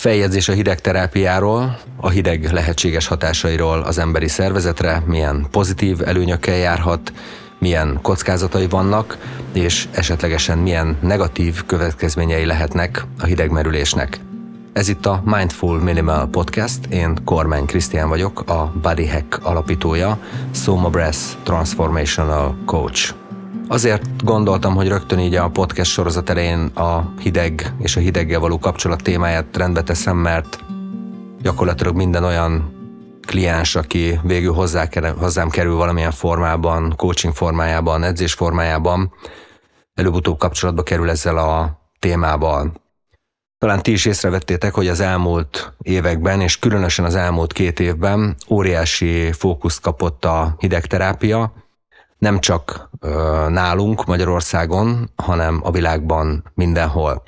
Feljegyzés a hidegterápiáról, a hideg lehetséges hatásairól az emberi szervezetre, milyen pozitív előnyökkel járhat, milyen kockázatai vannak, és esetlegesen milyen negatív következményei lehetnek a hidegmerülésnek. Ez itt a Mindful Minimal Podcast, én Kormány Krisztián vagyok, a Body Hack alapítója, Soma Brass Transformational Coach. Azért gondoltam, hogy rögtön így a podcast sorozat elején a hideg és a hideggel való kapcsolat témáját rendbe teszem, mert gyakorlatilag minden olyan kliens, aki végül hozzá, hozzám kerül valamilyen formában, coaching formájában, edzés formájában, előbb-utóbb kapcsolatba kerül ezzel a témával. Talán ti is észrevettétek, hogy az elmúlt években, és különösen az elmúlt két évben óriási fókuszt kapott a hidegterápia, nem csak nálunk Magyarországon, hanem a világban mindenhol.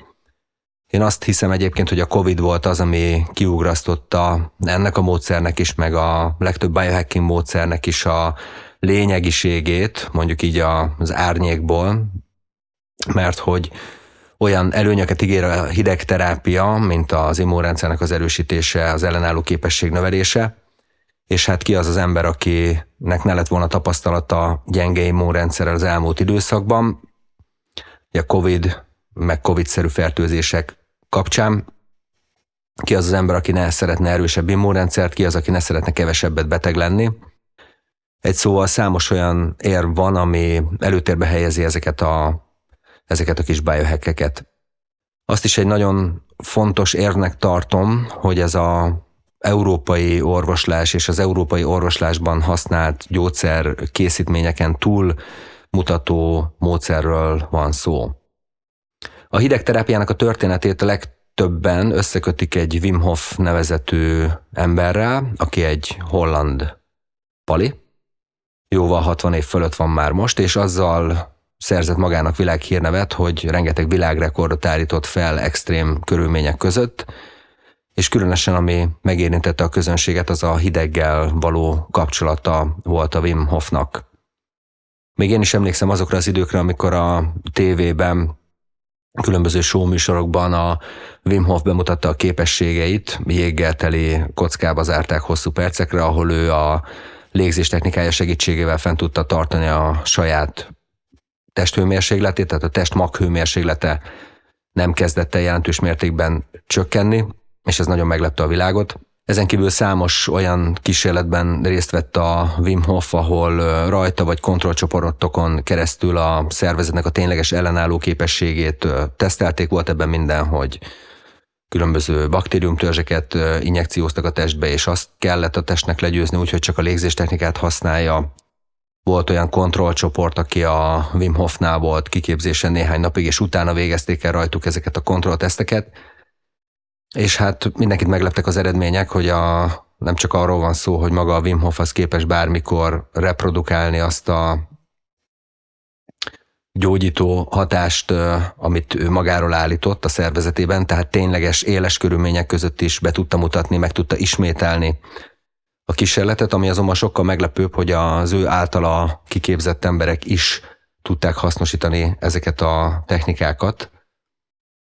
Én azt hiszem egyébként, hogy a Covid volt az, ami kiugrasztotta ennek a módszernek is, meg a legtöbb biohacking módszernek is a lényegiségét, mondjuk így az árnyékból, mert hogy olyan előnyöket ígér a hidegterápia, mint az immunrendszernek az erősítése, az ellenálló képesség növelése, és hát ki az az ember, akinek ne lett volna tapasztalata gyenge immunrendszerrel az elmúlt időszakban, a COVID, meg COVID-szerű fertőzések kapcsán, ki az az ember, aki ne szeretne erősebb immunrendszert, ki az, aki ne szeretne kevesebbet beteg lenni. Egy szóval számos olyan érv van, ami előtérbe helyezi ezeket a, ezeket a kis biohackeket. Azt is egy nagyon fontos érvnek tartom, hogy ez a európai orvoslás és az európai orvoslásban használt gyógyszer készítményeken túl mutató módszerről van szó. A hidegterápiának a történetét a legtöbben összekötik egy Wim Hof nevezetű emberrel, aki egy holland pali, jóval 60 év fölött van már most, és azzal szerzett magának világhírnevet, hogy rengeteg világrekordot állított fel extrém körülmények között, és különösen ami megérintette a közönséget, az a hideggel való kapcsolata volt a Wim Hofnak. Még én is emlékszem azokra az időkre, amikor a tévében, különböző show műsorokban a Wim Hof bemutatta a képességeit, jéggel teli kockába zárták hosszú percekre, ahol ő a légzés technikája segítségével fent tudta tartani a saját testhőmérsékletét, tehát a test maghőmérséklete nem kezdett el jelentős mértékben csökkenni, és ez nagyon meglepte a világot. Ezen kívül számos olyan kísérletben részt vett a Wim Hof, ahol rajta vagy kontrollcsoportokon keresztül a szervezetnek a tényleges ellenálló képességét tesztelték. Volt ebben minden, hogy különböző baktériumtörzseket injekcióztak a testbe, és azt kellett a testnek legyőzni, úgyhogy csak a légzéstechnikát használja. Volt olyan kontrollcsoport, aki a Wim Hofnál volt kiképzésen néhány napig, és utána végezték el rajtuk ezeket a kontrollteszteket és hát mindenkit megleptek az eredmények, hogy a, nem csak arról van szó, hogy maga a Wim Hof az képes bármikor reprodukálni azt a gyógyító hatást, amit ő magáról állított a szervezetében, tehát tényleges éles körülmények között is be tudta mutatni, meg tudta ismételni a kísérletet, ami azonban sokkal meglepőbb, hogy az ő általa kiképzett emberek is tudták hasznosítani ezeket a technikákat,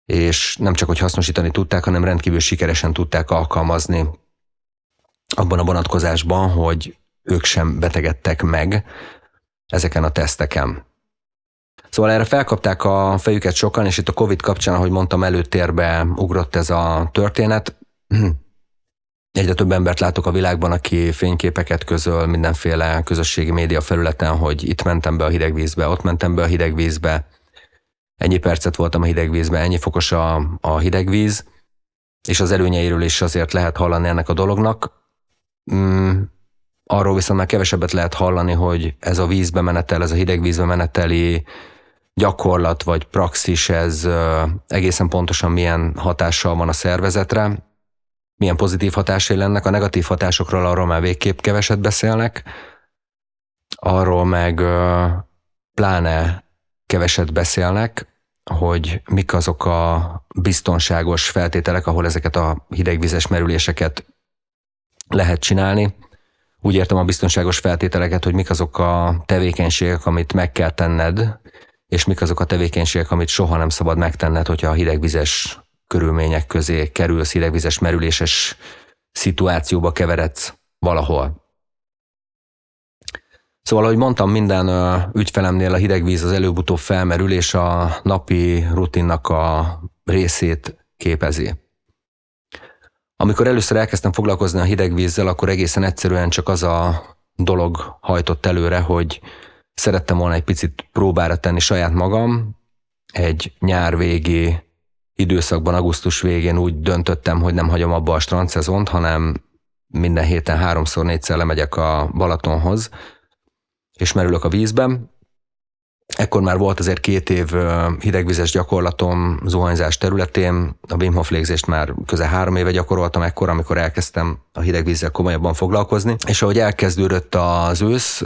és nem csak, hogy hasznosítani tudták, hanem rendkívül sikeresen tudták alkalmazni abban a vonatkozásban, hogy ők sem betegedtek meg ezeken a teszteken. Szóval erre felkapták a fejüket sokan, és itt a Covid kapcsán, ahogy mondtam, előtérbe ugrott ez a történet. Egyre több embert látok a világban, aki fényképeket közöl mindenféle közösségi média felületen, hogy itt mentem be a hidegvízbe, ott mentem be a hidegvízbe, ennyi percet voltam a hidegvízben, ennyi fokos a, a hidegvíz, és az előnyeiről is azért lehet hallani ennek a dolognak. Mm, arról viszont már kevesebbet lehet hallani, hogy ez a vízbe menetel, ez a hidegvízbe meneteli gyakorlat vagy praxis, ez egészen pontosan milyen hatással van a szervezetre, milyen pozitív hatásai lennek, a negatív hatásokról arról már végképp keveset beszélnek, arról meg pláne keveset beszélnek, hogy mik azok a biztonságos feltételek, ahol ezeket a hidegvizes merüléseket lehet csinálni. Úgy értem a biztonságos feltételeket, hogy mik azok a tevékenységek, amit meg kell tenned, és mik azok a tevékenységek, amit soha nem szabad megtenned, hogyha a hidegvizes körülmények közé kerülsz, hidegvizes merüléses szituációba keveredsz valahol. Szóval, ahogy mondtam, minden ügyfelemnél a hidegvíz az előbb-utóbb felmerül, és a napi rutinnak a részét képezi. Amikor először elkezdtem foglalkozni a hidegvízzel, akkor egészen egyszerűen csak az a dolog hajtott előre, hogy szerettem volna egy picit próbára tenni saját magam. Egy nyár végi időszakban, augusztus végén úgy döntöttem, hogy nem hagyom abba a strandszezont, hanem minden héten háromszor, négyszer lemegyek a Balatonhoz, és merülök a vízben. Ekkor már volt azért két év hidegvizes gyakorlatom zuhanyzás területén, a Wim Hof légzést már közel három éve gyakoroltam ekkor, amikor elkezdtem a hidegvízzel komolyabban foglalkozni, és ahogy elkezdődött az ősz,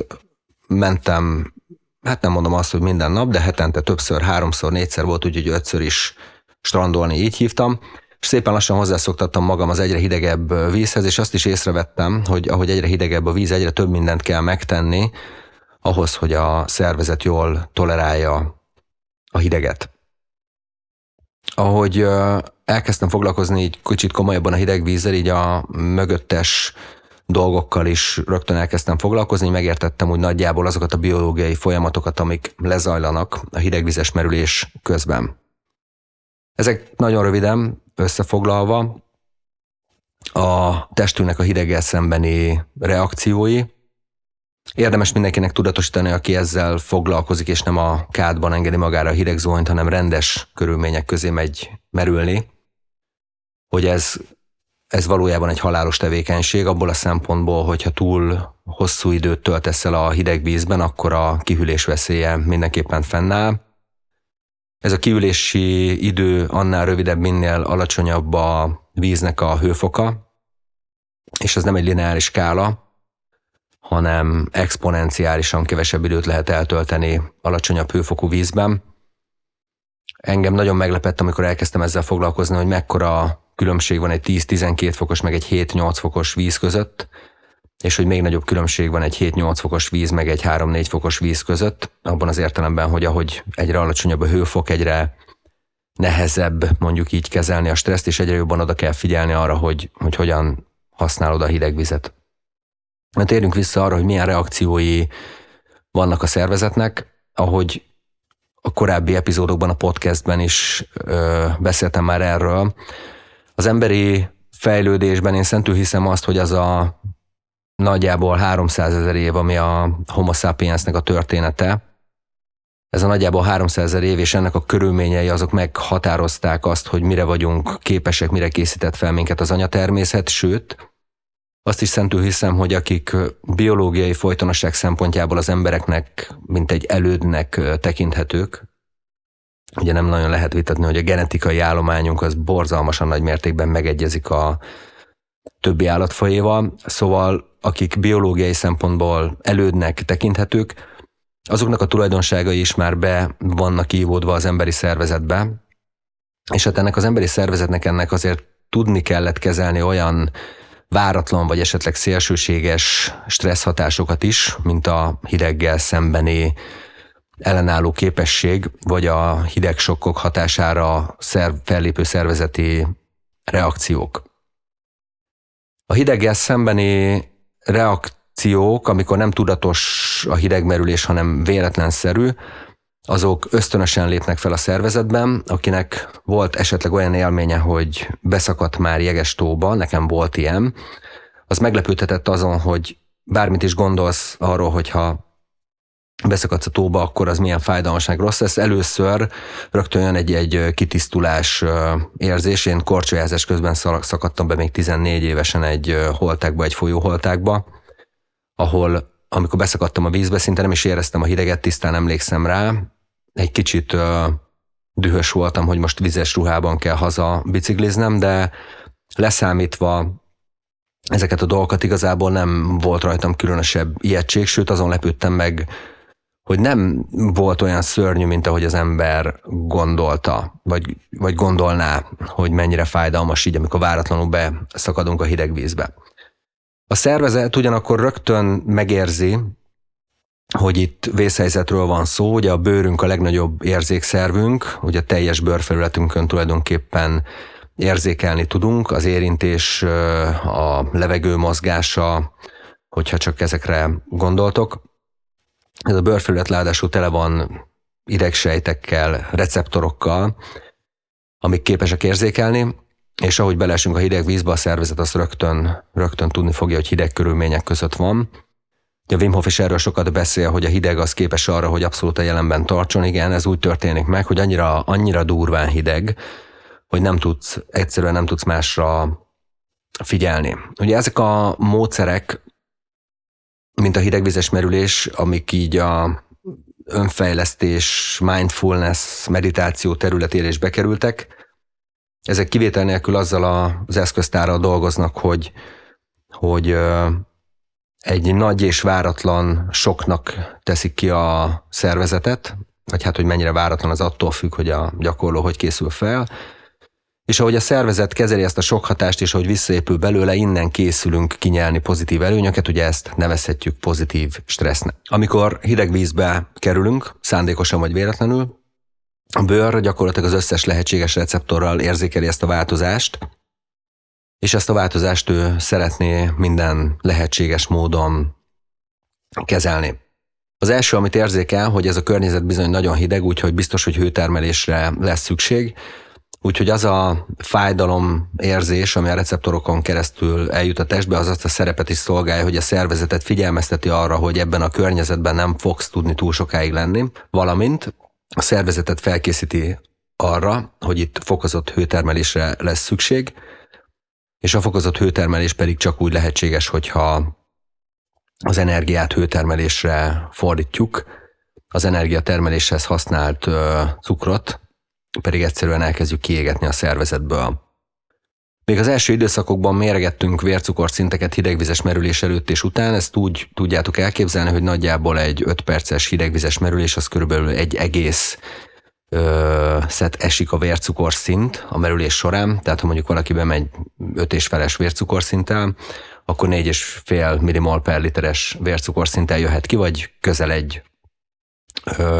mentem, hát nem mondom azt, hogy minden nap, de hetente többször, háromszor, négyszer volt, úgyhogy ötször is strandolni, így hívtam, és szépen lassan hozzászoktattam magam az egyre hidegebb vízhez, és azt is észrevettem, hogy ahogy egyre hidegebb a víz, egyre több mindent kell megtenni, ahhoz, hogy a szervezet jól tolerálja a hideget. Ahogy elkezdtem foglalkozni így kicsit komolyabban a hideg vízzel, így a mögöttes dolgokkal is rögtön elkezdtem foglalkozni, megértettem úgy nagyjából azokat a biológiai folyamatokat, amik lezajlanak a hidegvizes merülés közben. Ezek nagyon röviden összefoglalva a testünknek a hideggel szembeni reakciói, Érdemes mindenkinek tudatosítani, aki ezzel foglalkozik, és nem a kádban engedi magára a hideg zuhanyt, hanem rendes körülmények közé megy merülni, hogy ez, ez valójában egy halálos tevékenység, abból a szempontból, hogyha túl hosszú időt töltesz el a hideg vízben, akkor a kihűlés veszélye mindenképpen fennáll. Ez a kiülési idő annál rövidebb, minél alacsonyabb a víznek a hőfoka, és ez nem egy lineáris skála, hanem exponenciálisan kevesebb időt lehet eltölteni alacsonyabb hőfokú vízben. Engem nagyon meglepett, amikor elkezdtem ezzel foglalkozni, hogy mekkora különbség van egy 10-12 fokos, meg egy 7-8 fokos víz között, és hogy még nagyobb különbség van egy 7-8 fokos víz, meg egy 3-4 fokos víz között, abban az értelemben, hogy ahogy egyre alacsonyabb a hőfok, egyre nehezebb mondjuk így kezelni a stresszt, és egyre jobban oda kell figyelni arra, hogy, hogy hogyan használod a hideg vizet. Térjünk vissza arra, hogy milyen reakciói vannak a szervezetnek, ahogy a korábbi epizódokban, a podcastben is ö, beszéltem már erről. Az emberi fejlődésben én szentül hiszem azt, hogy az a nagyjából 300 ezer év, ami a homo sapiensnek a története, ez a nagyjából 300 ezer év, és ennek a körülményei azok meghatározták azt, hogy mire vagyunk képesek, mire készített fel minket az anyatermészet, sőt, azt is szentül hiszem, hogy akik biológiai folytonosság szempontjából az embereknek, mint egy elődnek tekinthetők, ugye nem nagyon lehet vitatni, hogy a genetikai állományunk az borzalmasan nagy mértékben megegyezik a többi állatfajéval, szóval akik biológiai szempontból elődnek tekinthetők, azoknak a tulajdonságai is már be vannak ívódva az emberi szervezetbe, és hát ennek az emberi szervezetnek ennek azért tudni kellett kezelni olyan váratlan vagy esetleg szélsőséges stressz hatásokat is, mint a hideggel szembeni ellenálló képesség, vagy a hidegsokkok hatására szerv, fellépő szervezeti reakciók. A hideggel szembeni reakciók, amikor nem tudatos a hidegmerülés, hanem véletlenszerű, azok ösztönösen lépnek fel a szervezetben, akinek volt esetleg olyan élménye, hogy beszakadt már jeges tóba, nekem volt ilyen, az meglepődhetett azon, hogy bármit is gondolsz arról, hogyha beszakadsz a tóba, akkor az milyen fájdalmas, meg rossz lesz. Először rögtön jön egy, egy kitisztulás érzés. Én korcsolyázás közben szakadtam be még 14 évesen egy holtákba, egy folyóholtákba, ahol amikor beszakadtam a vízbe, szinte nem is éreztem a hideget, tisztán emlékszem rá, egy kicsit dühös voltam, hogy most vizes ruhában kell haza bicikliznem, de leszámítva ezeket a dolgokat igazából nem volt rajtam különösebb ijegység, sőt azon lepődtem meg, hogy nem volt olyan szörnyű, mint ahogy az ember gondolta, vagy, vagy gondolná, hogy mennyire fájdalmas így, amikor váratlanul beszakadunk a hideg vízbe. A szervezet ugyanakkor rögtön megérzi, hogy itt vészhelyzetről van szó, ugye a bőrünk a legnagyobb érzékszervünk, ugye a teljes bőrfelületünkön tulajdonképpen érzékelni tudunk, az érintés, a levegő mozgása, hogyha csak ezekre gondoltok. Ez a bőrfelület ráadásul tele van idegsejtekkel, receptorokkal, amik képesek érzékelni, és ahogy belesünk a hideg vízbe, a szervezet azt rögtön, rögtön tudni fogja, hogy hideg körülmények között van. A Wim Hof is erről sokat beszél, hogy a hideg az képes arra, hogy abszolút a jelenben tartson. Igen, ez úgy történik meg, hogy annyira, annyira durván hideg, hogy nem tudsz, egyszerűen nem tudsz másra figyelni. Ugye ezek a módszerek, mint a hidegvizes merülés, amik így a önfejlesztés, mindfulness, meditáció területére is bekerültek, ezek kivétel nélkül azzal az eszköztárral dolgoznak, hogy, hogy egy nagy és váratlan soknak teszik ki a szervezetet, vagy hát, hogy mennyire váratlan az attól függ, hogy a gyakorló hogy készül fel, és ahogy a szervezet kezeli ezt a sok hatást, és ahogy visszaépül belőle, innen készülünk kinyelni pozitív előnyöket, ugye ezt nevezhetjük pozitív stressznek. Amikor hideg vízbe kerülünk, szándékosan vagy véletlenül, a bőr gyakorlatilag az összes lehetséges receptorral érzékeli ezt a változást, és ezt a változást ő szeretné minden lehetséges módon kezelni. Az első, amit érzékel, hogy ez a környezet bizony nagyon hideg, úgyhogy biztos, hogy hőtermelésre lesz szükség, Úgyhogy az a fájdalom érzés, ami a receptorokon keresztül eljut a testbe, az azt a szerepet is szolgálja, hogy a szervezetet figyelmezteti arra, hogy ebben a környezetben nem fogsz tudni túl sokáig lenni, valamint a szervezetet felkészíti arra, hogy itt fokozott hőtermelésre lesz szükség, és a fokozott hőtermelés pedig csak úgy lehetséges, hogyha az energiát hőtermelésre fordítjuk, az energiatermeléshez használt cukrot, pedig egyszerűen elkezdjük kiégetni a szervezetből. Még az első időszakokban méregettünk vércukorszinteket hidegvizes merülés előtt és után, ezt úgy tudjátok elképzelni, hogy nagyjából egy 5 perces hidegvizes merülés az körülbelül egy egész szet esik a vércukorszint a merülés során, tehát ha mondjuk valaki bemegy 5 és feles vércukorszinttel, akkor 4,5 millimol per literes vércukorszinttel jöhet ki, vagy közel egy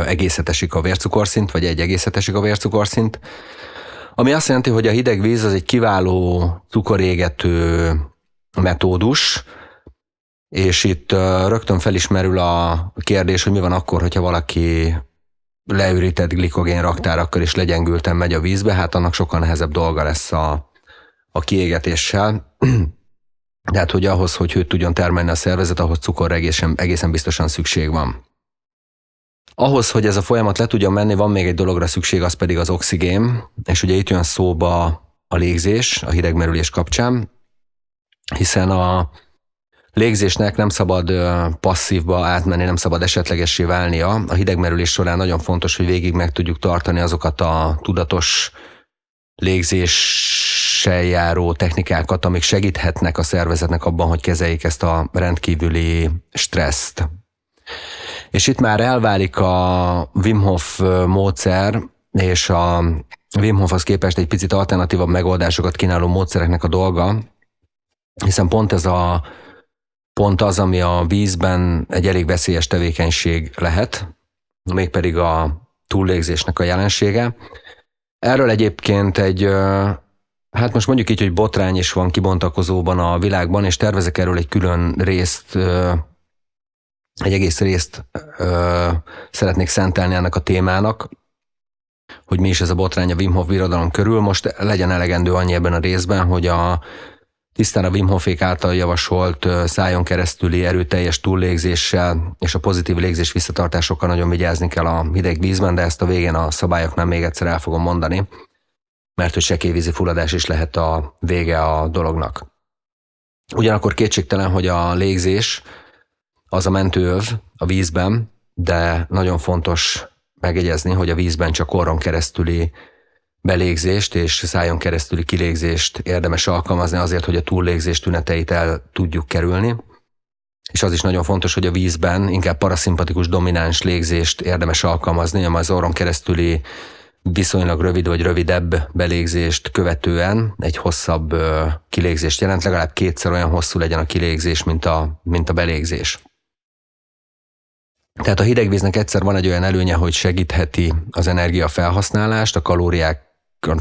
egészet esik a vércukorszint, vagy egy egészet esik a vércukorszint, ami azt jelenti, hogy a hideg víz az egy kiváló cukorégető metódus, és itt rögtön felismerül a kérdés, hogy mi van akkor, hogyha valaki leürített glikogén raktárakkal is legyengülten megy a vízbe, hát annak sokkal nehezebb dolga lesz a, a kiégetéssel. Tehát, hogy ahhoz, hogy hőt tudjon termelni a szervezet, ahhoz cukorra egészen, egészen biztosan szükség van. Ahhoz, hogy ez a folyamat le tudjon menni, van még egy dologra szükség, az pedig az oxigén, és ugye itt jön szóba a légzés a hidegmerülés kapcsán, hiszen a légzésnek nem szabad passzívba átmenni, nem szabad esetlegessé válnia. A hidegmerülés során nagyon fontos, hogy végig meg tudjuk tartani azokat a tudatos légzéssel járó technikákat, amik segíthetnek a szervezetnek abban, hogy kezeljék ezt a rendkívüli stresszt. És itt már elválik a Wim Hof módszer, és a Wim Hofhoz képest egy picit alternatívabb megoldásokat kínáló módszereknek a dolga, hiszen pont ez a pont az, ami a vízben egy elég veszélyes tevékenység lehet, mégpedig a túllégzésnek a jelensége. Erről egyébként egy, hát most mondjuk így, hogy botrány is van kibontakozóban a világban, és tervezek erről egy külön részt egy egész részt szeretnék szentelni ennek a témának, hogy mi is ez a botrány a Wim Hof birodalom körül. Most legyen elegendő annyi ebben a részben, hogy a tisztán a Wim Hofék által javasolt szájon keresztüli erőteljes túllégzéssel és a pozitív légzés visszatartásokkal nagyon vigyázni kell a hideg vízben, de ezt a végén a szabályoknál még egyszer el fogom mondani, mert hogy sekélyvízi fulladás is lehet a vége a dolognak. Ugyanakkor kétségtelen, hogy a légzés az a mentőöv a vízben, de nagyon fontos megjegyezni, hogy a vízben csak orron keresztüli belégzést és szájon keresztüli kilégzést érdemes alkalmazni azért, hogy a túllégzés tüneteit el tudjuk kerülni. És az is nagyon fontos, hogy a vízben inkább paraszimpatikus domináns légzést érdemes alkalmazni, ami az orron keresztüli viszonylag rövid vagy rövidebb belégzést követően egy hosszabb kilégzést jelent, legalább kétszer olyan hosszú legyen a kilégzés, mint a, mint a belégzés. Tehát a hidegvíznek egyszer van egy olyan előnye, hogy segítheti az energia felhasználást, a kalóriák,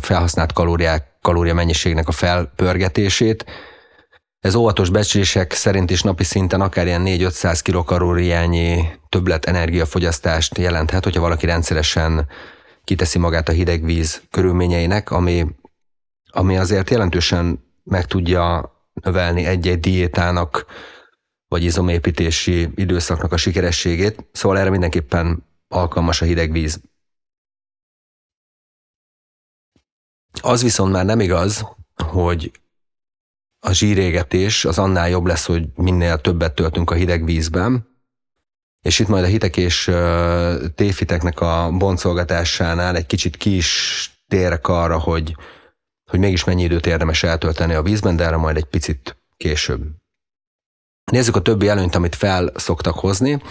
felhasznált kalóriák kalória mennyiségnek a felpörgetését. Ez óvatos becslések szerint is napi szinten akár ilyen 4-500 kilokalóriányi többlet energiafogyasztást jelenthet, hogyha valaki rendszeresen kiteszi magát a hideg víz körülményeinek, ami, ami azért jelentősen meg tudja növelni egy-egy diétának vagy izomépítési időszaknak a sikerességét, szóval erre mindenképpen alkalmas a hideg víz. Az viszont már nem igaz, hogy a zsírégetés az annál jobb lesz, hogy minél többet töltünk a hideg vízben, és itt majd a hitek és téfiteknek a boncolgatásánál egy kicsit ki is térek arra, hogy, hogy mégis mennyi időt érdemes eltölteni a vízben, de erre majd egy picit később. Nézzük a többi előnyt, amit fel szoktak hozni.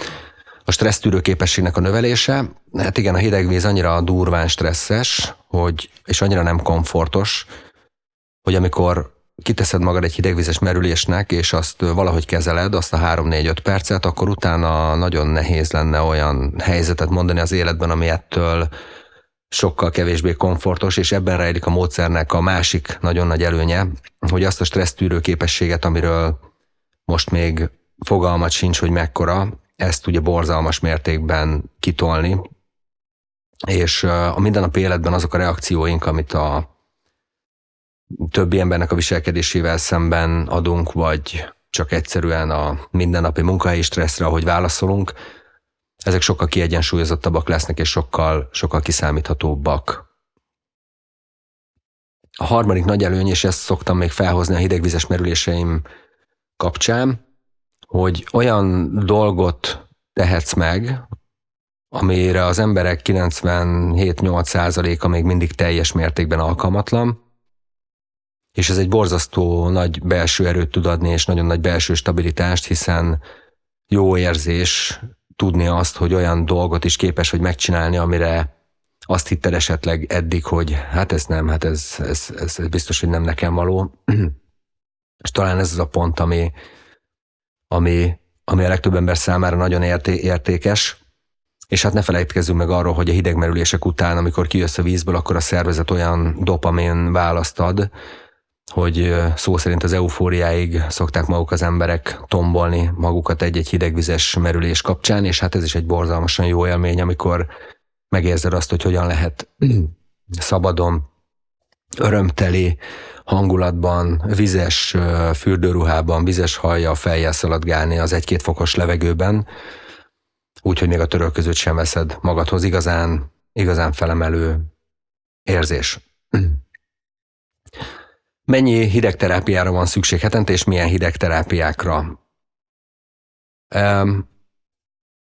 A stressztűrő képességnek a növelése. Hát igen, a hideg víz annyira durván stresszes, hogy, és annyira nem komfortos, hogy amikor kiteszed magad egy hidegvizes merülésnek, és azt valahogy kezeled, azt a 3-4-5 percet, akkor utána nagyon nehéz lenne olyan helyzetet mondani az életben, ami ettől sokkal kevésbé komfortos, és ebben rejlik a módszernek a másik nagyon nagy előnye, hogy azt a stressztűrő képességet, amiről most még fogalmat sincs, hogy mekkora, ezt tudja borzalmas mértékben kitolni, és a mindennapi életben azok a reakcióink, amit a többi embernek a viselkedésével szemben adunk, vagy csak egyszerűen a mindennapi munkahelyi stresszre, ahogy válaszolunk, ezek sokkal kiegyensúlyozottabbak lesznek, és sokkal, sokkal kiszámíthatóbbak. A harmadik nagy előny, és ezt szoktam még felhozni a hidegvizes merüléseim kapcsán, hogy olyan dolgot tehetsz meg, amire az emberek 97-8%-a még mindig teljes mértékben alkalmatlan, és ez egy borzasztó nagy belső erőt tud adni, és nagyon nagy belső stabilitást, hiszen jó érzés tudni azt, hogy olyan dolgot is képes vagy megcsinálni, amire azt hitted esetleg eddig, hogy hát ez nem, hát ez, ez, ez, ez biztos, hogy nem nekem való. és talán ez az a pont, ami, ami, ami a legtöbb ember számára nagyon érté, értékes, és hát ne felejtkezzünk meg arról, hogy a hidegmerülések után, amikor kijössz a vízből, akkor a szervezet olyan dopamin választ ad, hogy szó szerint az eufóriáig szokták maguk az emberek tombolni magukat egy-egy hidegvizes merülés kapcsán, és hát ez is egy borzalmasan jó élmény, amikor megérzed azt, hogy hogyan lehet szabadon, örömteli hangulatban, vizes fürdőruhában, vizes hajjal fejjel szaladgálni az egy-két fokos levegőben, úgyhogy még a török között sem veszed magadhoz igazán, igazán felemelő érzés. Mennyi hidegterápiára van szükség hetente, és milyen hidegterápiákra?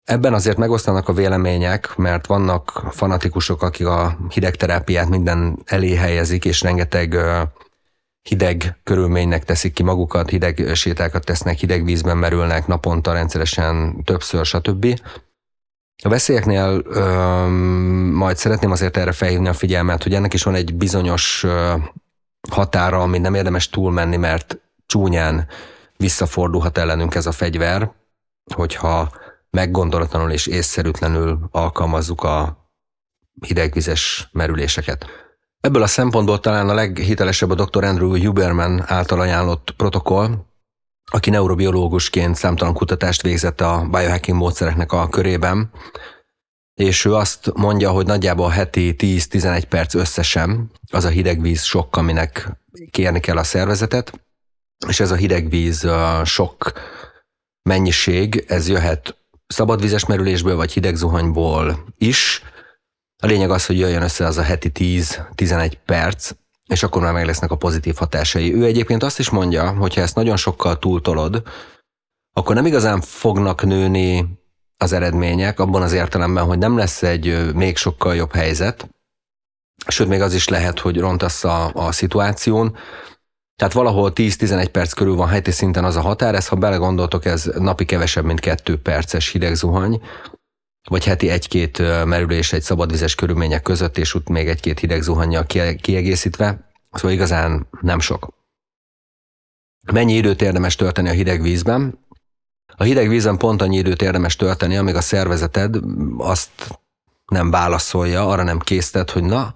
Ebben azért megosztanak a vélemények, mert vannak fanatikusok, akik a hidegterápiát minden elé helyezik, és rengeteg hideg körülménynek teszik ki magukat, hideg sétákat tesznek, hideg vízben merülnek naponta rendszeresen többször, stb. A veszélyeknél ö, majd szeretném azért erre felhívni a figyelmet, hogy ennek is van egy bizonyos ö, határa, ami nem érdemes túlmenni, mert csúnyán visszafordulhat ellenünk ez a fegyver, hogyha meggondolatlanul és észszerűtlenül alkalmazzuk a hidegvizes merüléseket. Ebből a szempontból talán a leghitelesebb a dr. Andrew Huberman által ajánlott protokoll, aki neurobiológusként számtalan kutatást végzett a biohacking módszereknek a körében, és ő azt mondja, hogy nagyjából heti 10-11 perc összesen az a hidegvíz sok, aminek kérni kell a szervezetet, és ez a hidegvíz sok mennyiség, ez jöhet szabadvizes merülésből vagy hidegzuhanyból is. A lényeg az, hogy jöjjön össze az a heti 10-11 perc, és akkor már meg lesznek a pozitív hatásai. Ő egyébként azt is mondja, hogy ha ezt nagyon sokkal túltolod, akkor nem igazán fognak nőni az eredmények, abban az értelemben, hogy nem lesz egy még sokkal jobb helyzet, sőt, még az is lehet, hogy rontasz a, a szituáción, tehát valahol 10-11 perc körül van heti szinten az a határ, ez ha belegondoltok, ez napi kevesebb, mint 2 perces hideg zuhany, vagy heti egy-két merülés egy szabadvizes körülmények között, és ott még egy-két hideg zuhanyjal kiegészítve, szóval igazán nem sok. Mennyi időt érdemes tölteni a hideg vízben? A hideg vízen pont annyi időt érdemes tölteni, amíg a szervezeted azt nem válaszolja, arra nem késztet, hogy na,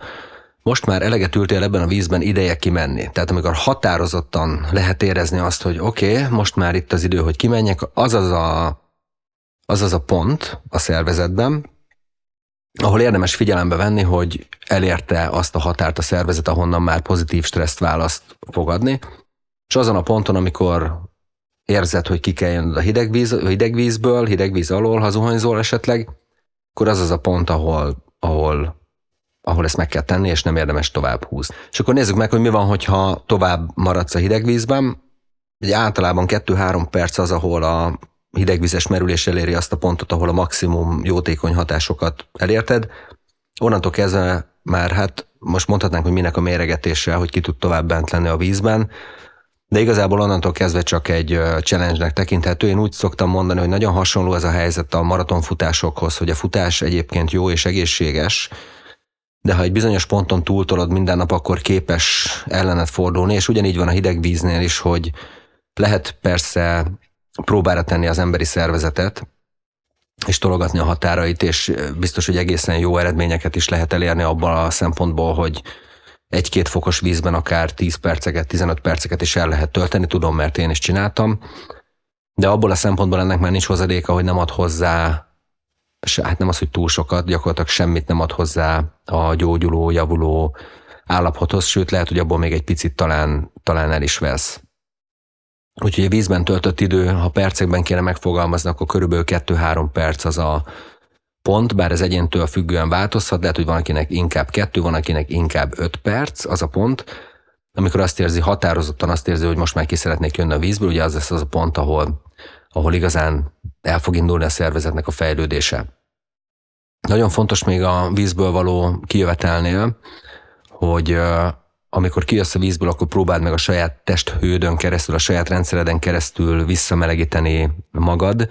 most már eleget ültél ebben a vízben ideje kimenni. Tehát amikor határozottan lehet érezni azt, hogy oké, okay, most már itt az idő, hogy kimenjek, az az a, az az a pont a szervezetben, ahol érdemes figyelembe venni, hogy elérte azt a határt a szervezet, ahonnan már pozitív stresszt választ fogadni, és azon a ponton, amikor érzed, hogy ki kell jönnöd a hideg, víz, hideg vízből, hideg víz alól, ha zuhanyzol esetleg, akkor az az a pont, ahol, ahol, ahol ezt meg kell tenni, és nem érdemes tovább húzni. És akkor nézzük meg, hogy mi van, hogyha tovább maradsz a hideg vízben. Általában 2-3 perc az, ahol a hidegvizes merülés eléri azt a pontot, ahol a maximum jótékony hatásokat elérted. Onnantól kezdve már hát most mondhatnánk, hogy minek a méregetése, hogy ki tud tovább bent lenni a vízben, de igazából onnantól kezdve csak egy challenge-nek tekinthető. Én úgy szoktam mondani, hogy nagyon hasonló ez a helyzet a maratonfutásokhoz, hogy a futás egyébként jó és egészséges, de ha egy bizonyos ponton túltolod minden nap, akkor képes ellenet fordulni, és ugyanígy van a hideg víznél is, hogy lehet persze próbára tenni az emberi szervezetet, és tologatni a határait, és biztos, hogy egészen jó eredményeket is lehet elérni abban a szempontból, hogy egy-két fokos vízben akár 10 perceket, 15 perceket is el lehet tölteni, tudom, mert én is csináltam, de abból a szempontból ennek már nincs hozadéka, hogy nem ad hozzá, hát nem az, hogy túl sokat, gyakorlatilag semmit nem ad hozzá a gyógyuló, javuló állapothoz, sőt lehet, hogy abból még egy picit talán, talán el is vesz. Úgyhogy a vízben töltött idő, ha percekben kéne megfogalmazni, akkor körülbelül 2-3 perc az a pont, bár ez egyéntől függően változhat, lehet, hogy van akinek inkább kettő, van akinek inkább öt perc, az a pont, amikor azt érzi, határozottan azt érzi, hogy most már ki szeretnék jönni a vízből, ugye az lesz az a pont, ahol, ahol igazán el fog indulni a szervezetnek a fejlődése. Nagyon fontos még a vízből való kijövetelnél, hogy amikor kijössz a vízből, akkor próbáld meg a saját testhődön keresztül, a saját rendszereden keresztül visszamelegíteni magad,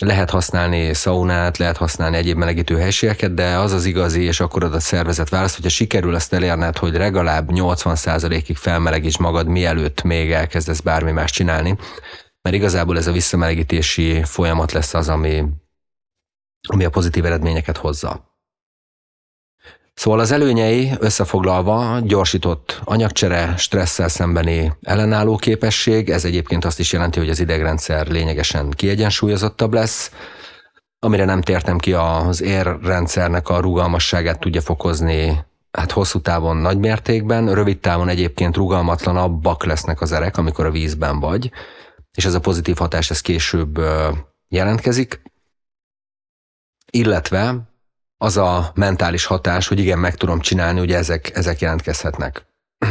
lehet használni szaunát, lehet használni egyéb melegítő helységeket, de az az igazi, és akkor ad a szervezet választ, hogyha sikerül azt elérned, hogy legalább 80%-ig felmelegíts magad, mielőtt még elkezdesz bármi más csinálni, mert igazából ez a visszamelegítési folyamat lesz az, ami, ami a pozitív eredményeket hozza. Szóval az előnyei összefoglalva gyorsított anyagcsere, stresszel szembeni ellenálló képesség, ez egyébként azt is jelenti, hogy az idegrendszer lényegesen kiegyensúlyozottabb lesz, amire nem tértem ki, az érrendszernek a rugalmasságát tudja fokozni hát hosszú távon nagy mértékben, rövid távon egyébként rugalmatlanabbak lesznek az erek, amikor a vízben vagy, és ez a pozitív hatás ez később jelentkezik, illetve az a mentális hatás, hogy igen, meg tudom csinálni, ugye ezek, ezek jelentkezhetnek.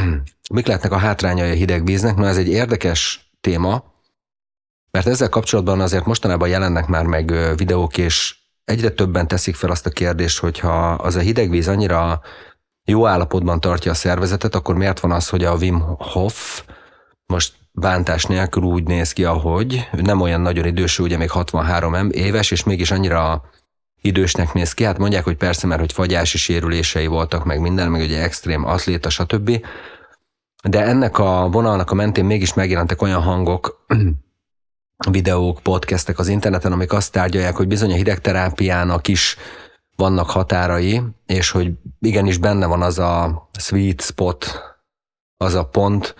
Mik lehetnek a hátrányai a hideg víznek? Na ez egy érdekes téma, mert ezzel kapcsolatban azért mostanában jelennek már meg videók, és egyre többen teszik fel azt a kérdést, hogyha az a hideg víz annyira jó állapotban tartja a szervezetet, akkor miért van az, hogy a Wim Hof most bántás nélkül úgy néz ki, ahogy nem olyan nagyon idős, ugye még 63 éves, és mégis annyira idősnek néz ki. Hát mondják, hogy persze, mert hogy fagyási sérülései voltak, meg minden, meg ugye extrém atléta, stb. De ennek a vonalnak a mentén mégis megjelentek olyan hangok, videók, podcastek az interneten, amik azt tárgyalják, hogy bizony a hidegterápiának is vannak határai, és hogy igenis benne van az a sweet spot, az a pont,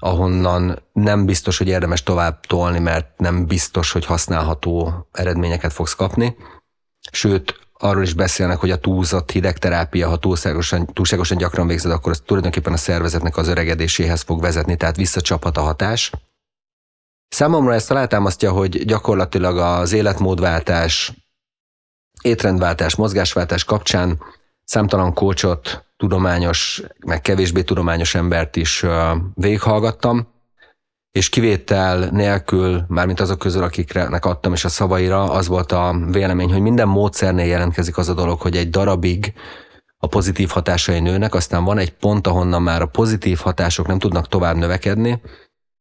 ahonnan nem biztos, hogy érdemes tovább tolni, mert nem biztos, hogy használható eredményeket fogsz kapni. Sőt, arról is beszélnek, hogy a túlzott hidegterápia, ha túlságosan, túlságosan gyakran végzed, akkor ez tulajdonképpen a szervezetnek az öregedéséhez fog vezetni, tehát visszacsaphat a hatás. Számomra ezt alátámasztja, hogy gyakorlatilag az életmódváltás, étrendváltás, mozgásváltás kapcsán számtalan kócsot, tudományos, meg kevésbé tudományos embert is végighallgattam, és kivétel nélkül, mármint azok közül, akiknek adtam is a szavaira, az volt a vélemény, hogy minden módszernél jelentkezik az a dolog, hogy egy darabig a pozitív hatásai nőnek, aztán van egy pont, ahonnan már a pozitív hatások nem tudnak tovább növekedni,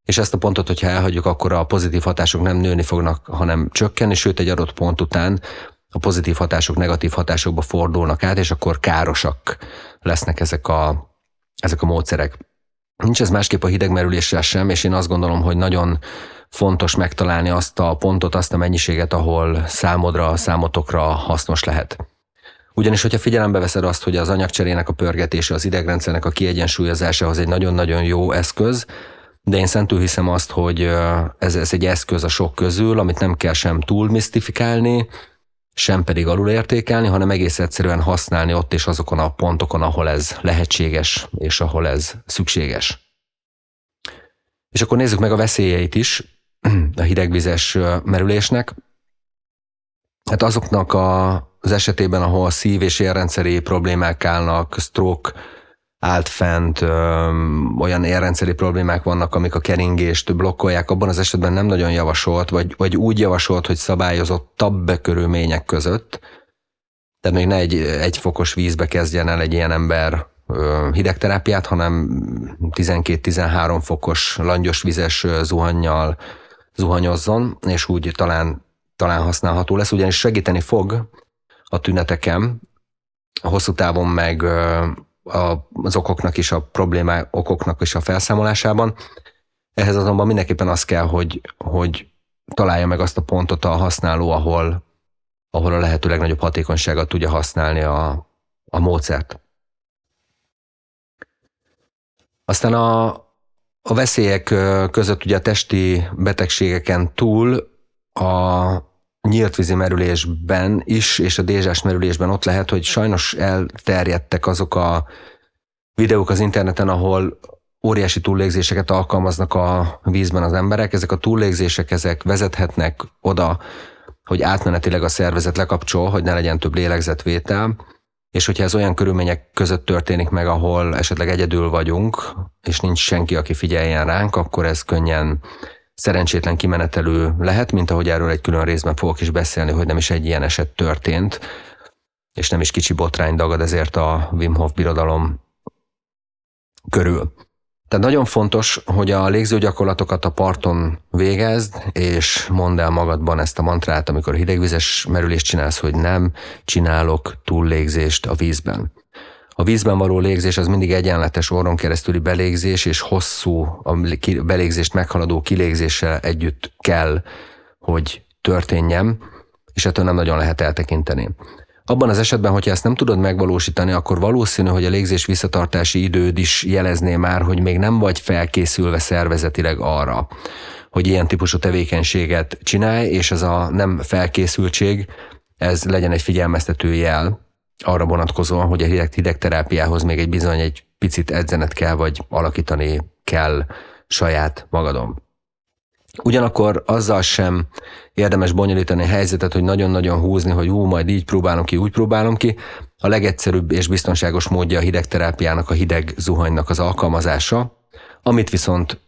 és ezt a pontot, hogyha elhagyjuk, akkor a pozitív hatások nem nőni fognak, hanem csökkenni, sőt egy adott pont után a pozitív hatások negatív hatásokba fordulnak át, és akkor károsak lesznek ezek a, ezek a módszerek. Nincs ez másképp a hidegmerüléssel sem, és én azt gondolom, hogy nagyon fontos megtalálni azt a pontot, azt a mennyiséget, ahol számodra, számotokra hasznos lehet. Ugyanis, hogyha figyelembe veszed azt, hogy az anyagcserének a pörgetése, az idegrendszernek a kiegyensúlyozásához egy nagyon-nagyon jó eszköz, de én szentül hiszem azt, hogy ez, ez egy eszköz a sok közül, amit nem kell sem túl misztifikálni, sem pedig alulértékelni, hanem egész egyszerűen használni ott és azokon a pontokon, ahol ez lehetséges, és ahol ez szükséges. És akkor nézzük meg a veszélyeit is a hidegvizes merülésnek. Hát azoknak a, az esetében, ahol szív- és érrendszeri problémák állnak, stroke állt fent, ö, olyan érrendszeri problémák vannak, amik a keringést blokkolják, abban az esetben nem nagyon javasolt, vagy, vagy úgy javasolt, hogy szabályozottabb körülmények között, tehát még ne egy, egy fokos vízbe kezdjen el egy ilyen ember hidegterápiát, hanem 12-13 fokos langyos vizes zuhannyal zuhanyozzon, és úgy talán, talán használható lesz, ugyanis segíteni fog a tüneteken, a hosszú távon meg az okoknak is a problémák, okoknak is a felszámolásában. Ehhez azonban mindenképpen az kell, hogy, hogy találja meg azt a pontot a használó, ahol, ahol a lehető legnagyobb hatékonysággal tudja használni a, a módszert. Aztán a, a veszélyek között ugye a testi betegségeken túl a nyílt vízi merülésben is, és a dézsás merülésben ott lehet, hogy sajnos elterjedtek azok a videók az interneten, ahol óriási túllégzéseket alkalmaznak a vízben az emberek. Ezek a túllégzések, ezek vezethetnek oda, hogy átmenetileg a szervezet lekapcsol, hogy ne legyen több lélegzetvétel, és hogyha ez olyan körülmények között történik meg, ahol esetleg egyedül vagyunk, és nincs senki, aki figyeljen ránk, akkor ez könnyen szerencsétlen kimenetelő lehet, mint ahogy erről egy külön részben fogok is beszélni, hogy nem is egy ilyen eset történt, és nem is kicsi botrány dagad ezért a Wim Hof birodalom körül. Tehát nagyon fontos, hogy a légzőgyakorlatokat a parton végezd, és mondd el magadban ezt a mantrát, amikor hidegvizes merülést csinálsz, hogy nem csinálok túllégzést a vízben. A vízben való légzés az mindig egyenletes orron keresztüli belégzés, és hosszú a belégzést meghaladó kilégzéssel együtt kell, hogy történjen, és ettől nem nagyon lehet eltekinteni. Abban az esetben, hogyha ezt nem tudod megvalósítani, akkor valószínű, hogy a légzés visszatartási időd is jelezné már, hogy még nem vagy felkészülve szervezetileg arra, hogy ilyen típusú tevékenységet csinálj, és ez a nem felkészültség, ez legyen egy figyelmeztető jel arra vonatkozóan, hogy a hideg, hidegterápiához még egy bizony egy picit edzenet kell, vagy alakítani kell saját magadon. Ugyanakkor azzal sem érdemes bonyolítani a helyzetet, hogy nagyon-nagyon húzni, hogy ú, majd így próbálom ki, úgy próbálom ki. A legegyszerűbb és biztonságos módja a hidegterápiának, a hideg zuhanynak az alkalmazása, amit viszont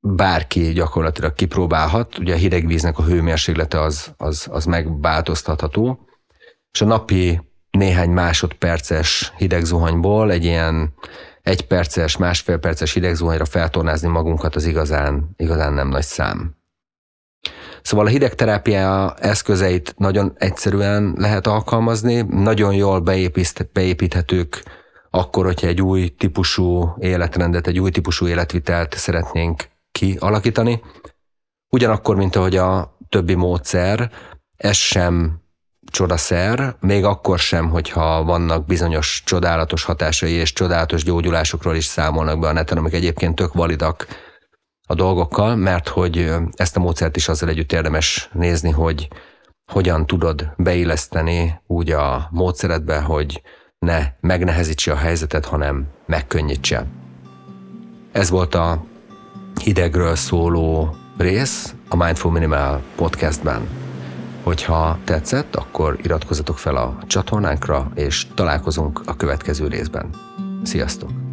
bárki gyakorlatilag kipróbálhat. Ugye a hideg víznek a hőmérséklete az, az, az megváltoztatható, és a napi néhány másodperces hideg zuhanyból egy ilyen egy perces, másfél perces hidegzuhanyra feltornázni magunkat az igazán, igazán nem nagy szám. Szóval a hidegterápia eszközeit nagyon egyszerűen lehet alkalmazni, nagyon jól beépíthetők akkor, hogyha egy új típusú életrendet, egy új típusú életvitelt szeretnénk kialakítani. Ugyanakkor, mint ahogy a többi módszer, ez sem csodaszer, még akkor sem, hogyha vannak bizonyos csodálatos hatásai és csodálatos gyógyulásokról is számolnak be a neten, amik egyébként tök validak a dolgokkal, mert hogy ezt a módszert is azzal együtt érdemes nézni, hogy hogyan tudod beilleszteni úgy a módszeredbe, hogy ne megnehezítse a helyzetet, hanem megkönnyítse. Ez volt a hidegről szóló rész a Mindful Minimal podcastben. Hogyha tetszett, akkor iratkozzatok fel a csatornánkra, és találkozunk a következő részben. Sziasztok!